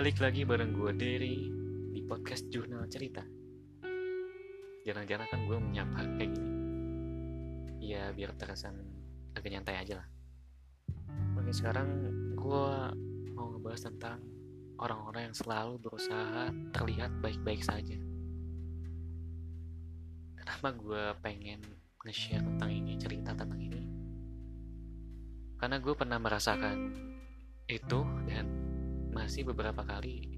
Balik lagi bareng gue Derry di podcast Jurnal Cerita. Jarang-jarang kan gue menyapa kayak gini. Ya biar terkesan agak nyantai aja lah. Oke sekarang gue mau ngebahas tentang orang-orang yang selalu berusaha terlihat baik-baik saja. Kenapa gue pengen nge-share tentang ini, cerita tentang ini? Karena gue pernah merasakan itu dan masih beberapa kali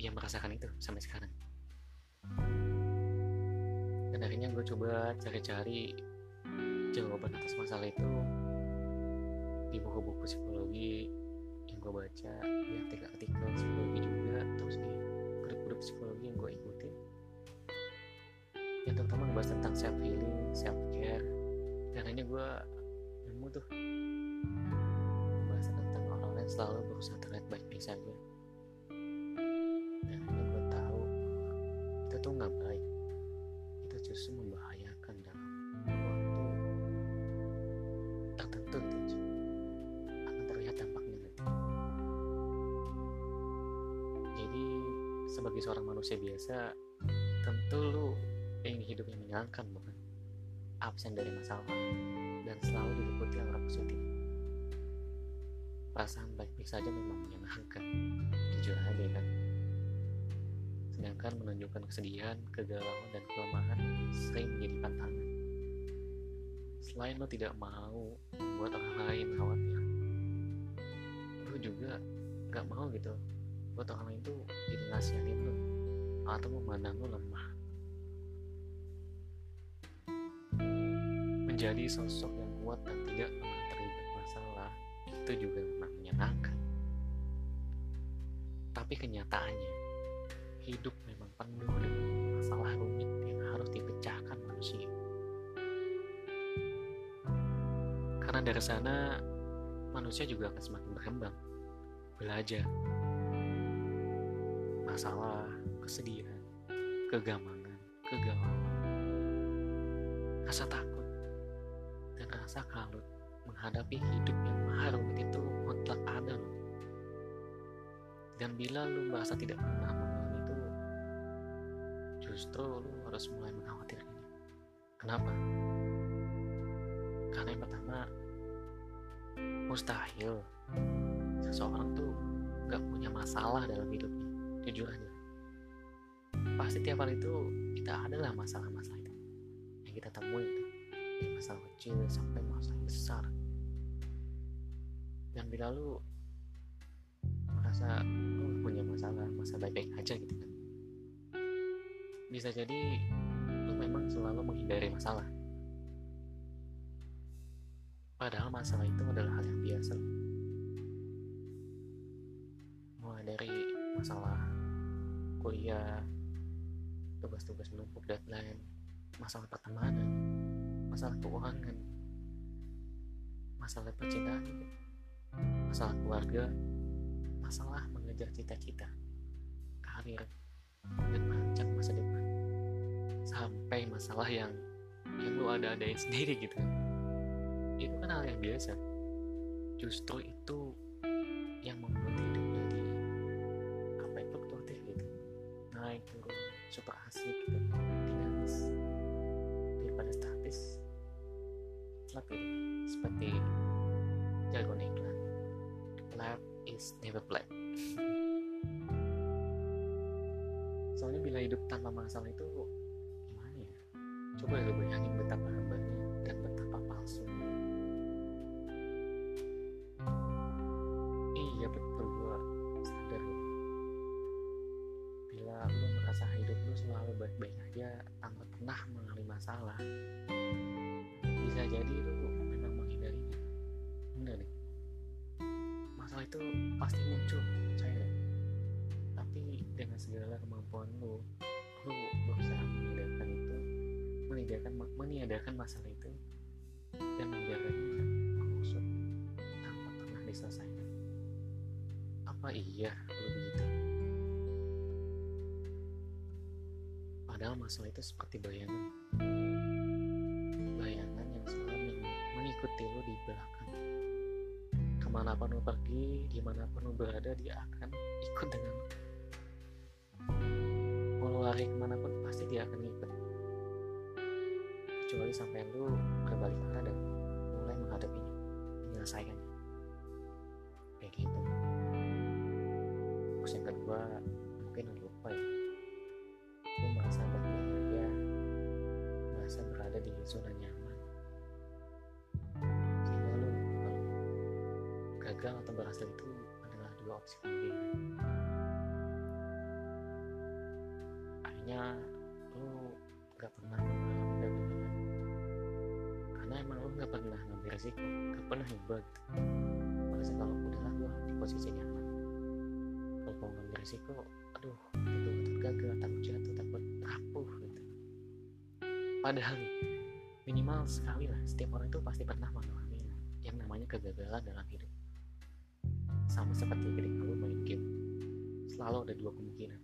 ia merasakan itu sampai sekarang. Dan akhirnya gue coba cari-cari jawaban atas masalah itu di buku-buku psikologi yang gue baca, di artikel-artikel psikologi juga, terus di grup-grup psikologi yang gue ikutin. Yang terutama ngebahas tentang self healing, self care, dan akhirnya gue nemu tuh pembahasan tentang orang-orang yang selalu berusaha baik-baik saja. Dan akhirnya gue tahu itu tuh nggak baik. Itu justru membahayakan dalam waktu tertentu tuh akan terlihat dampaknya. Jadi sebagai seorang manusia biasa, tentu lu ingin hidup yang menyenangkan bukan absen dari masalah dan selalu diliputi aura positif perasaan baik-baik saja memang menyenangkan. Jujur aja kan sedangkan menunjukkan kesedihan, kegalauan, dan kelemahan sering menjadi pantangan selain lo tidak mau membuat orang lain khawatir lo juga gak mau gitu buat orang lain tuh jadi ngasihin lo atau memandang lo lemah. Menjadi sosok yang kuat dan tidak pernah terlibat masalah itu juga Tapi kenyataannya, hidup memang penuh dengan masalah rumit yang harus dipecahkan manusia. Karena dari sana, manusia juga akan semakin berkembang, belajar. Masalah, kesedihan, kegamangan, kegalauan, rasa takut, dan rasa kalut menghadapi hidup yang maha rumit itu mutlak ada loh. Dan bila lu merasa tidak pernah mengalami itu, justru lu harus mulai mengkhawatirkannya. Kenapa? Karena yang pertama, mustahil seseorang tuh gak punya masalah dalam hidupnya. Jujur aja. Pasti tiap hari itu kita adalah masalah-masalah itu yang kita temui itu masalah kecil sampai masalah besar dan bila lu merasa lu punya masalah masalah baik-baik aja gitu kan. Bisa jadi lu memang selalu menghindari masalah. Padahal masalah itu adalah hal yang biasa. Mulai dari masalah kuliah tugas-tugas menumpuk deadline masalah pertemanan masalah keuangan, masalah percintaan, masalah keluarga, masalah mengejar cita-cita, karir, dan merancang masa depan. Sampai masalah yang yang lu ada-adain sendiri gitu. Itu kan hal yang biasa. Justru itu yang membuat hidup jadi apa itu fluktuatif gitu. Naik turun, super asik gitu, dinamis daripada statis flat seperti jargon iklan is never flat soalnya bila hidup tanpa masalah itu gimana ya? Coba lu bayangin betapa hambarnya dan betapa palsu. Iya betul gua sadar. Ya. bila lu merasa hidup lu selalu baik-baik aja tanpa pernah mengalami masalah bisa jadi lu dengan segala kemampuan lu lu berusaha meniadakan itu meniadakan meniadakan masalah itu dan membiarkannya mengusut tanpa pernah diselesaikan. Apa iya lu begitu? Padahal masalah itu seperti bayangan. Bayangan yang selalu mengikuti lo di belakang. Ke mana pun lu pergi di mana pun lu berada dia akan ikut dengan lari ke mana pun pasti dia akan ikut kecuali sampai lu berbalik arah dan mulai menghadapinya menyelesaikannya kayak gitu. Terus yang kedua mungkin lu lupa ya. Lu merasa bahagia aja merasa berada di zona nyaman. Sehingga lu kalau gagal atau berhasil itu adalah dua opsi kemungkinan akhirnya lu gak pernah mengalami kegagalan karena emang lu gak pernah ngambil resiko gak pernah nyoba gitu. Merasa kalau udahlah gua di posisi nyaman. Kalau mau ngambil resiko aduh itu takut gagal takut jatuh takut rapuh gitu. Padahal minimal sekali lah setiap orang itu pasti pernah mengalami yang namanya kegagalan dalam hidup. Sama seperti ketika lu main game selalu ada dua kemungkinan.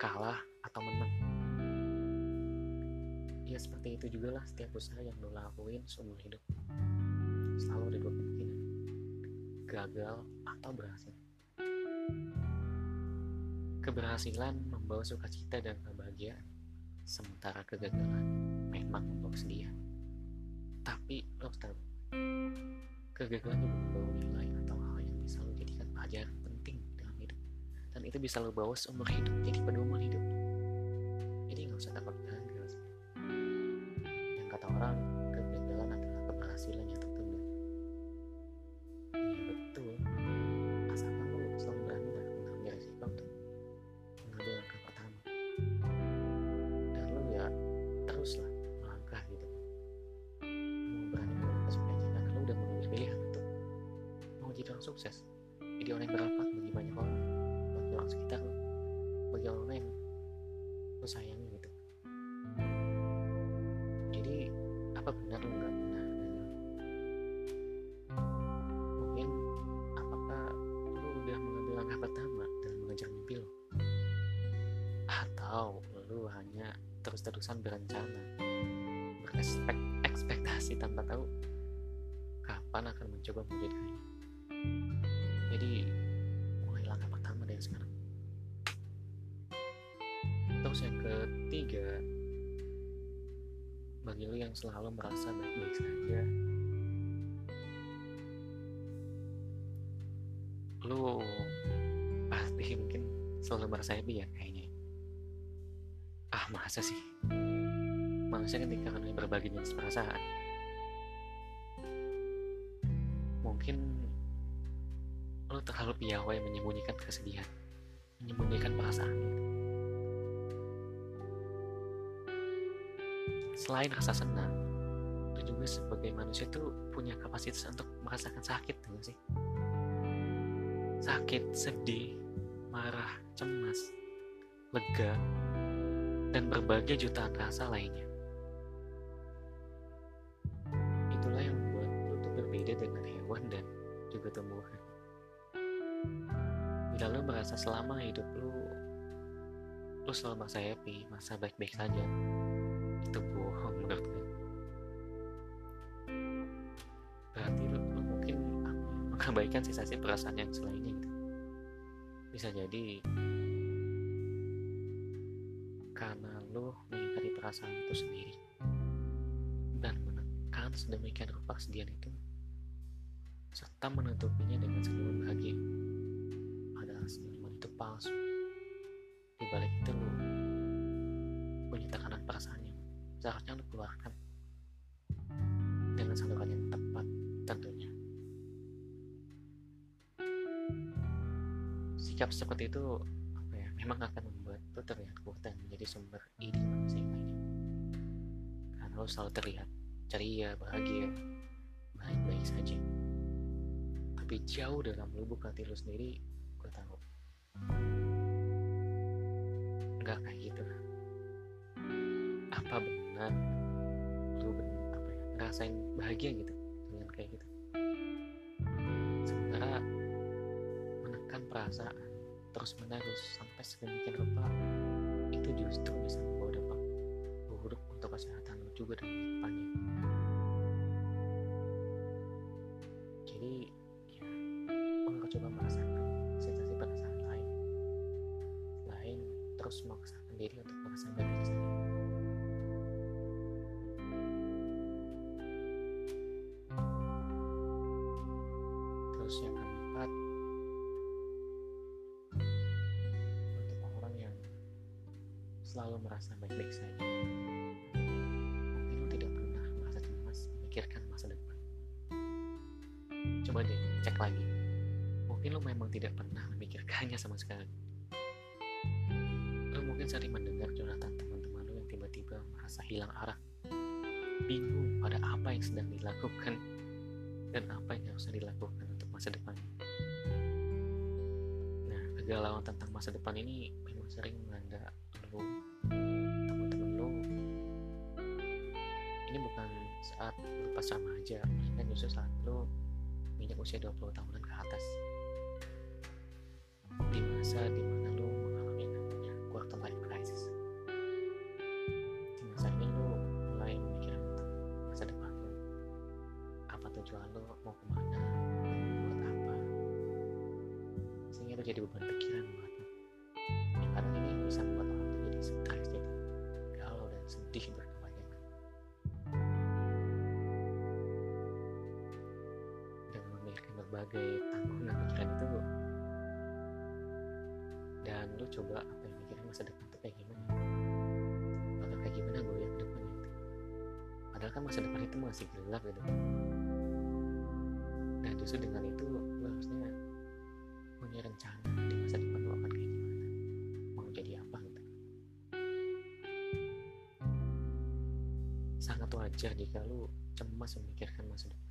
Kalah atau menang. Ya seperti itu juga lah setiap usaha yang lo lakuin seumur hidup. Selalu ada dua kemungkinan. Gagal atau berhasil. Keberhasilan membawa sukacita dan kebahagiaan sementara kegagalan memang membawa kesedihan tapi lo harus tahu kegagalan juga membawa nilai atau hal yang bisa lo jadikan pelajaran penting dalam hidup. Dan itu bisa lo bawa seumur hidup jadi pedoman hidup sukses. Jadi orang yang bermanfaat bagi banyak orang. Bagi orang sekitar. Bagi orang yang lo sayangi gitu. Jadi apa benar lo nggak pernah mungkin apakah lo udah mengambil langkah pertama dalam mengejar mimpi lo atau lo hanya terus-terusan berencana berespek ekspektasi tanpa tahu kapan akan mencoba mewujudkannya jadi mulai langkah pertama dari sekarang. Terus yang ketiga bagi lo yang selalu merasa baik-baik saja lo pasti mungkin selalu merasa happy ya kayaknya. Ah masa sih? Manusia ketika kalian berbagi jenis perasaan terlalu piawai menyembunyikan kesedihan menyembunyikan perasaan selain rasa senang lo juga sebagai manusia tuh punya kapasitas untuk merasakan sakit tuh sih? Sakit sedih marah cemas lega dan berbagai jutaan rasa lainnya. Itulah yang membuat tuh berbeda dengan hewan dan juga tumbuhan bila lo merasa selama hidup lo lo selalu merasa happy merasa baik-baik saja. Itu bohong menurut gue berarti lo mungkin mengabaikan sisa-sisa perasaan yang selainnya gitu. Bisa jadi karena lo mengingkari perasaan itu sendiri. Dan menekan sedemikian rupa kesedihan itu serta menutupinya dengan senyuman bahagia seharusnya lo keluarkan. Dengan saluran yang tepat tentunya. Sikap seperti itu apa ya memang akan membuat lo terlihat kuat dan menjadi sumber ide manusia yang karena lo selalu terlihat ceria bahagia baik-baik saja. Tapi jauh dalam lubuk hati lo sendiri gue tahu. Nggak kayak gitu. Apa benar Tuhan lu apa ya, ngerasain bahagia gitu dengan kayak gitu. Sementara menekan perasaan terus menerus sampai sedemikian rupa itu justru bisa membawa dampak buruk untuk kesehatan lu juga dan depannya jadi ya orang coba merasakan sensasi perasaan lain. Lain terus memaksakan diri untuk selalu merasa baik-baik saja. Lo tidak pernah merasa cemas memikirkan masa depan. Coba deh cek lagi. Mungkin lo memang tidak pernah memikirkannya sama sekali. Lo mungkin sering mendengar curhatan teman-teman lo yang tiba-tiba merasa hilang arah. Bingung pada apa yang sedang dilakukan dan apa yang harusnya dilakukan untuk masa depan. Nah, kegalauan tentang masa depan ini memang sering melanda lo, teman-teman lo. Ini bukan saat lo pas aja, melainkan justru saat lo minyak usia 20 tahunan ke atas. Di masa di mana lo mengalami namanya quarter life crisis. Di masa ini lo mulai memikirkan masa depan lo. Apa tujuan lo, mau ke mana, buat apa. Sehingga lo jadi beban pikiran berbagai tanggungan pikiran itu dan lu coba apa yang mikirin masa depan tuh kayak gimana? Bakal kayak gimana gue yang depannya? Gitu padahal kan masa depan itu masih gelap gitu. Dan justru dengan itu lu harusnya punya rencana di masa depan lu akan kayak gimana? Mau jadi apa gitu? Sangat wajar jika lu cemas memikirkan masa depan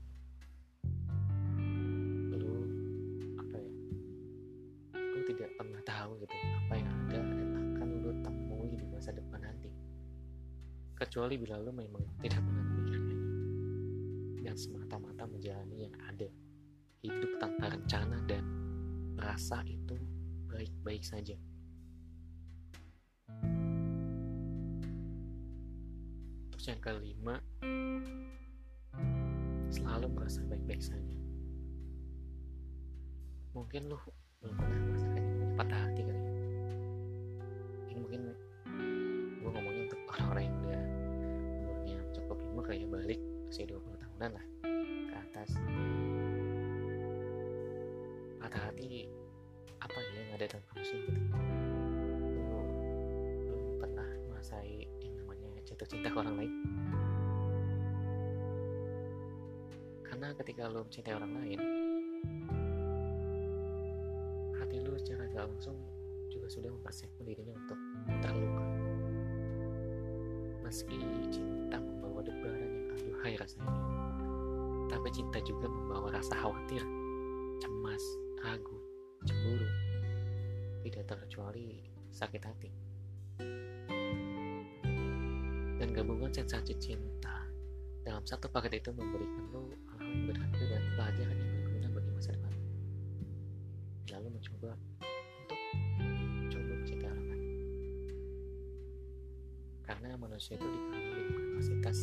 kecuali bila lu memang tidak memikirkannya dan semata-mata menjalani yang ada. Hidup tanpa rencana dan merasa itu baik-baik saja. Terus yang kelima selalu merasa baik-baik saja. Mungkin lu belum pernah merasakan patah hati kali ya. Mungkin kayak balik usia 20 tahunan lah ke atas. Patah hati apa ya yang ada dalam manusia gitu. Lu belum pernah merasai yang namanya jatuh cinta ke orang lain. Karena ketika lu mencintai orang lain hati lu secara gak langsung juga sudah mempersiapkan dirinya untuk terluka. Meski cinta membawa debaran yang aduhai rasanya. Tapi cinta juga membawa rasa khawatir cemas ragu cemburu. Tidak terkecuali sakit hati. Dan gabungan sensasi cinta dalam satu paket itu memberikan lo hal-hal yang berharga dan pelajaran yang berguna bagi masa depan. Lalu mencoba manusia itu dengan kapasitas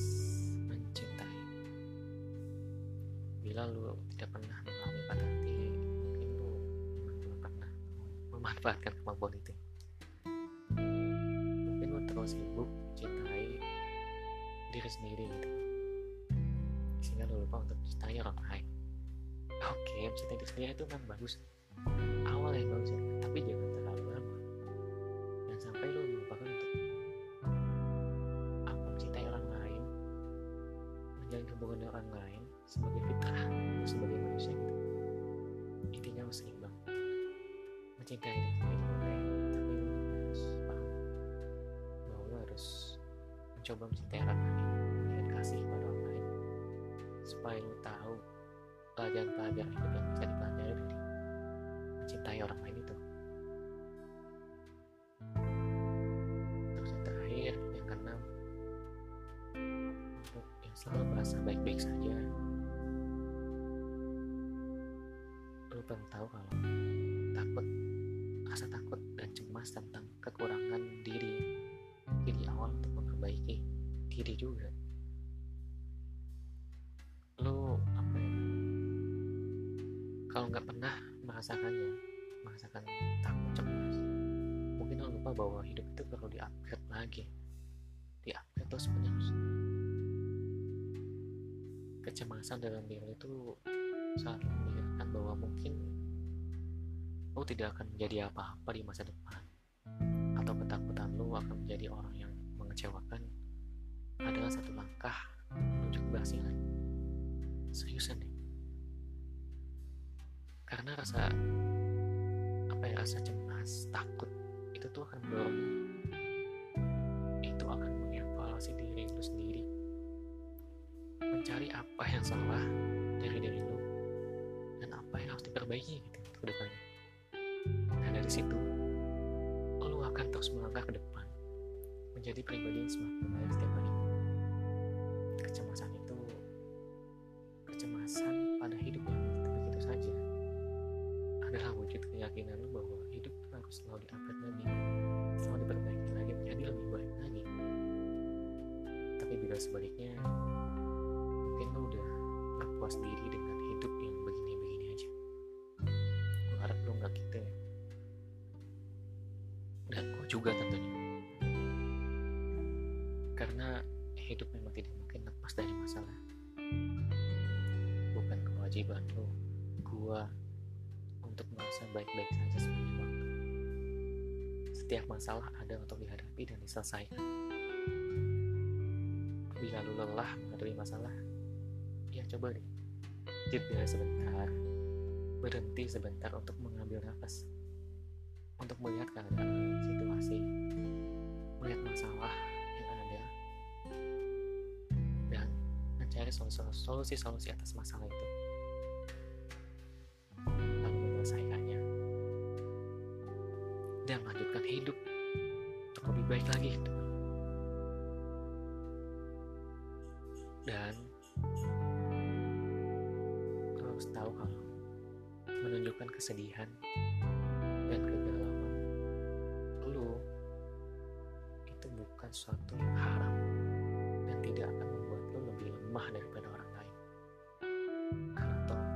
mencintai bila lu tidak pernah mengalami patah hati mungkin lu memang belum pernah memanfaatkan kemampuan itu. Mungkin lu terlalu sibuk mencintai diri sendiri gitu. Sehingga lu lupa untuk mencintai orang lain. Oke mencintai diri sendiri itu kan bagus. Awal yang bagus ya supaya lu tahu pelajaran-pelajaran hidup yang bisa dipelajari dari mencintai orang lain itu. Terus yang terakhir yang keenam untuk yang selalu merasa baik-baik saja. Lu perlu tahu kalau takut rasa takut dan cemas tentang kekurangan diri jadi awal untuk memperbaiki diri juga kalau nggak pernah merasakannya merasakan takut cemas. Mungkin lo lupa bahwa hidup itu perlu di-upgrade lagi. Di-upgrade terus menerus. Kecemasan dalam diri itu lo memikirkan bahwa mungkin lo tidak akan menjadi apa-apa di masa depan. Atau ketakutan lo akan menjadi orang yang mengecewakan. Adalah satu langkah menuju keberhasilan. Seriusan. Karena rasa apa ya rasa cemas, takut itu tuh akan mendorong itu akan mengevaluasi diri lu sendiri. Mencari apa yang salah dari diri lu dan apa yang harus diperbaiki gitu ke depannya. Dan dari situ lu akan terus melangkah ke depan menjadi pribadi yang semakin baik setiap hari bila sebaliknya mungkin lu udah gak puas diri dengan hidup yang begini-begini aja. Gue harap lu gak gitu ya. Dan gue juga tentunya. Karena hidup memang tidak mungkin lepas dari masalah. Bukan kewajiban lu gua untuk merasa baik-baik saja sepanjang waktu. Setiap masalah ada untuk dihadapi dan diselesaikan bila lu lelah menghadapi masalah. Ya coba deh. Jeda sebentar. Berhenti sebentar untuk mengambil nafas. Untuk melihat keadaan situasi. Melihat masalah yang ada. Dan mencari solusi-solusi atas masalah itu menunjukkan kesedihan dan kegalauan. Lu itu bukan suatu yang haram dan tidak akan membuat lu lebih lemah daripada orang lain. Karena toh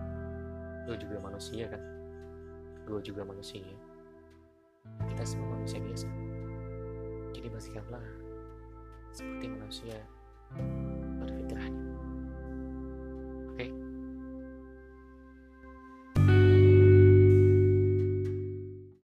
lu juga manusia kan? Gue juga manusia. Kita semua manusia biasa. Jadi bersikaplah seperti manusia. Pada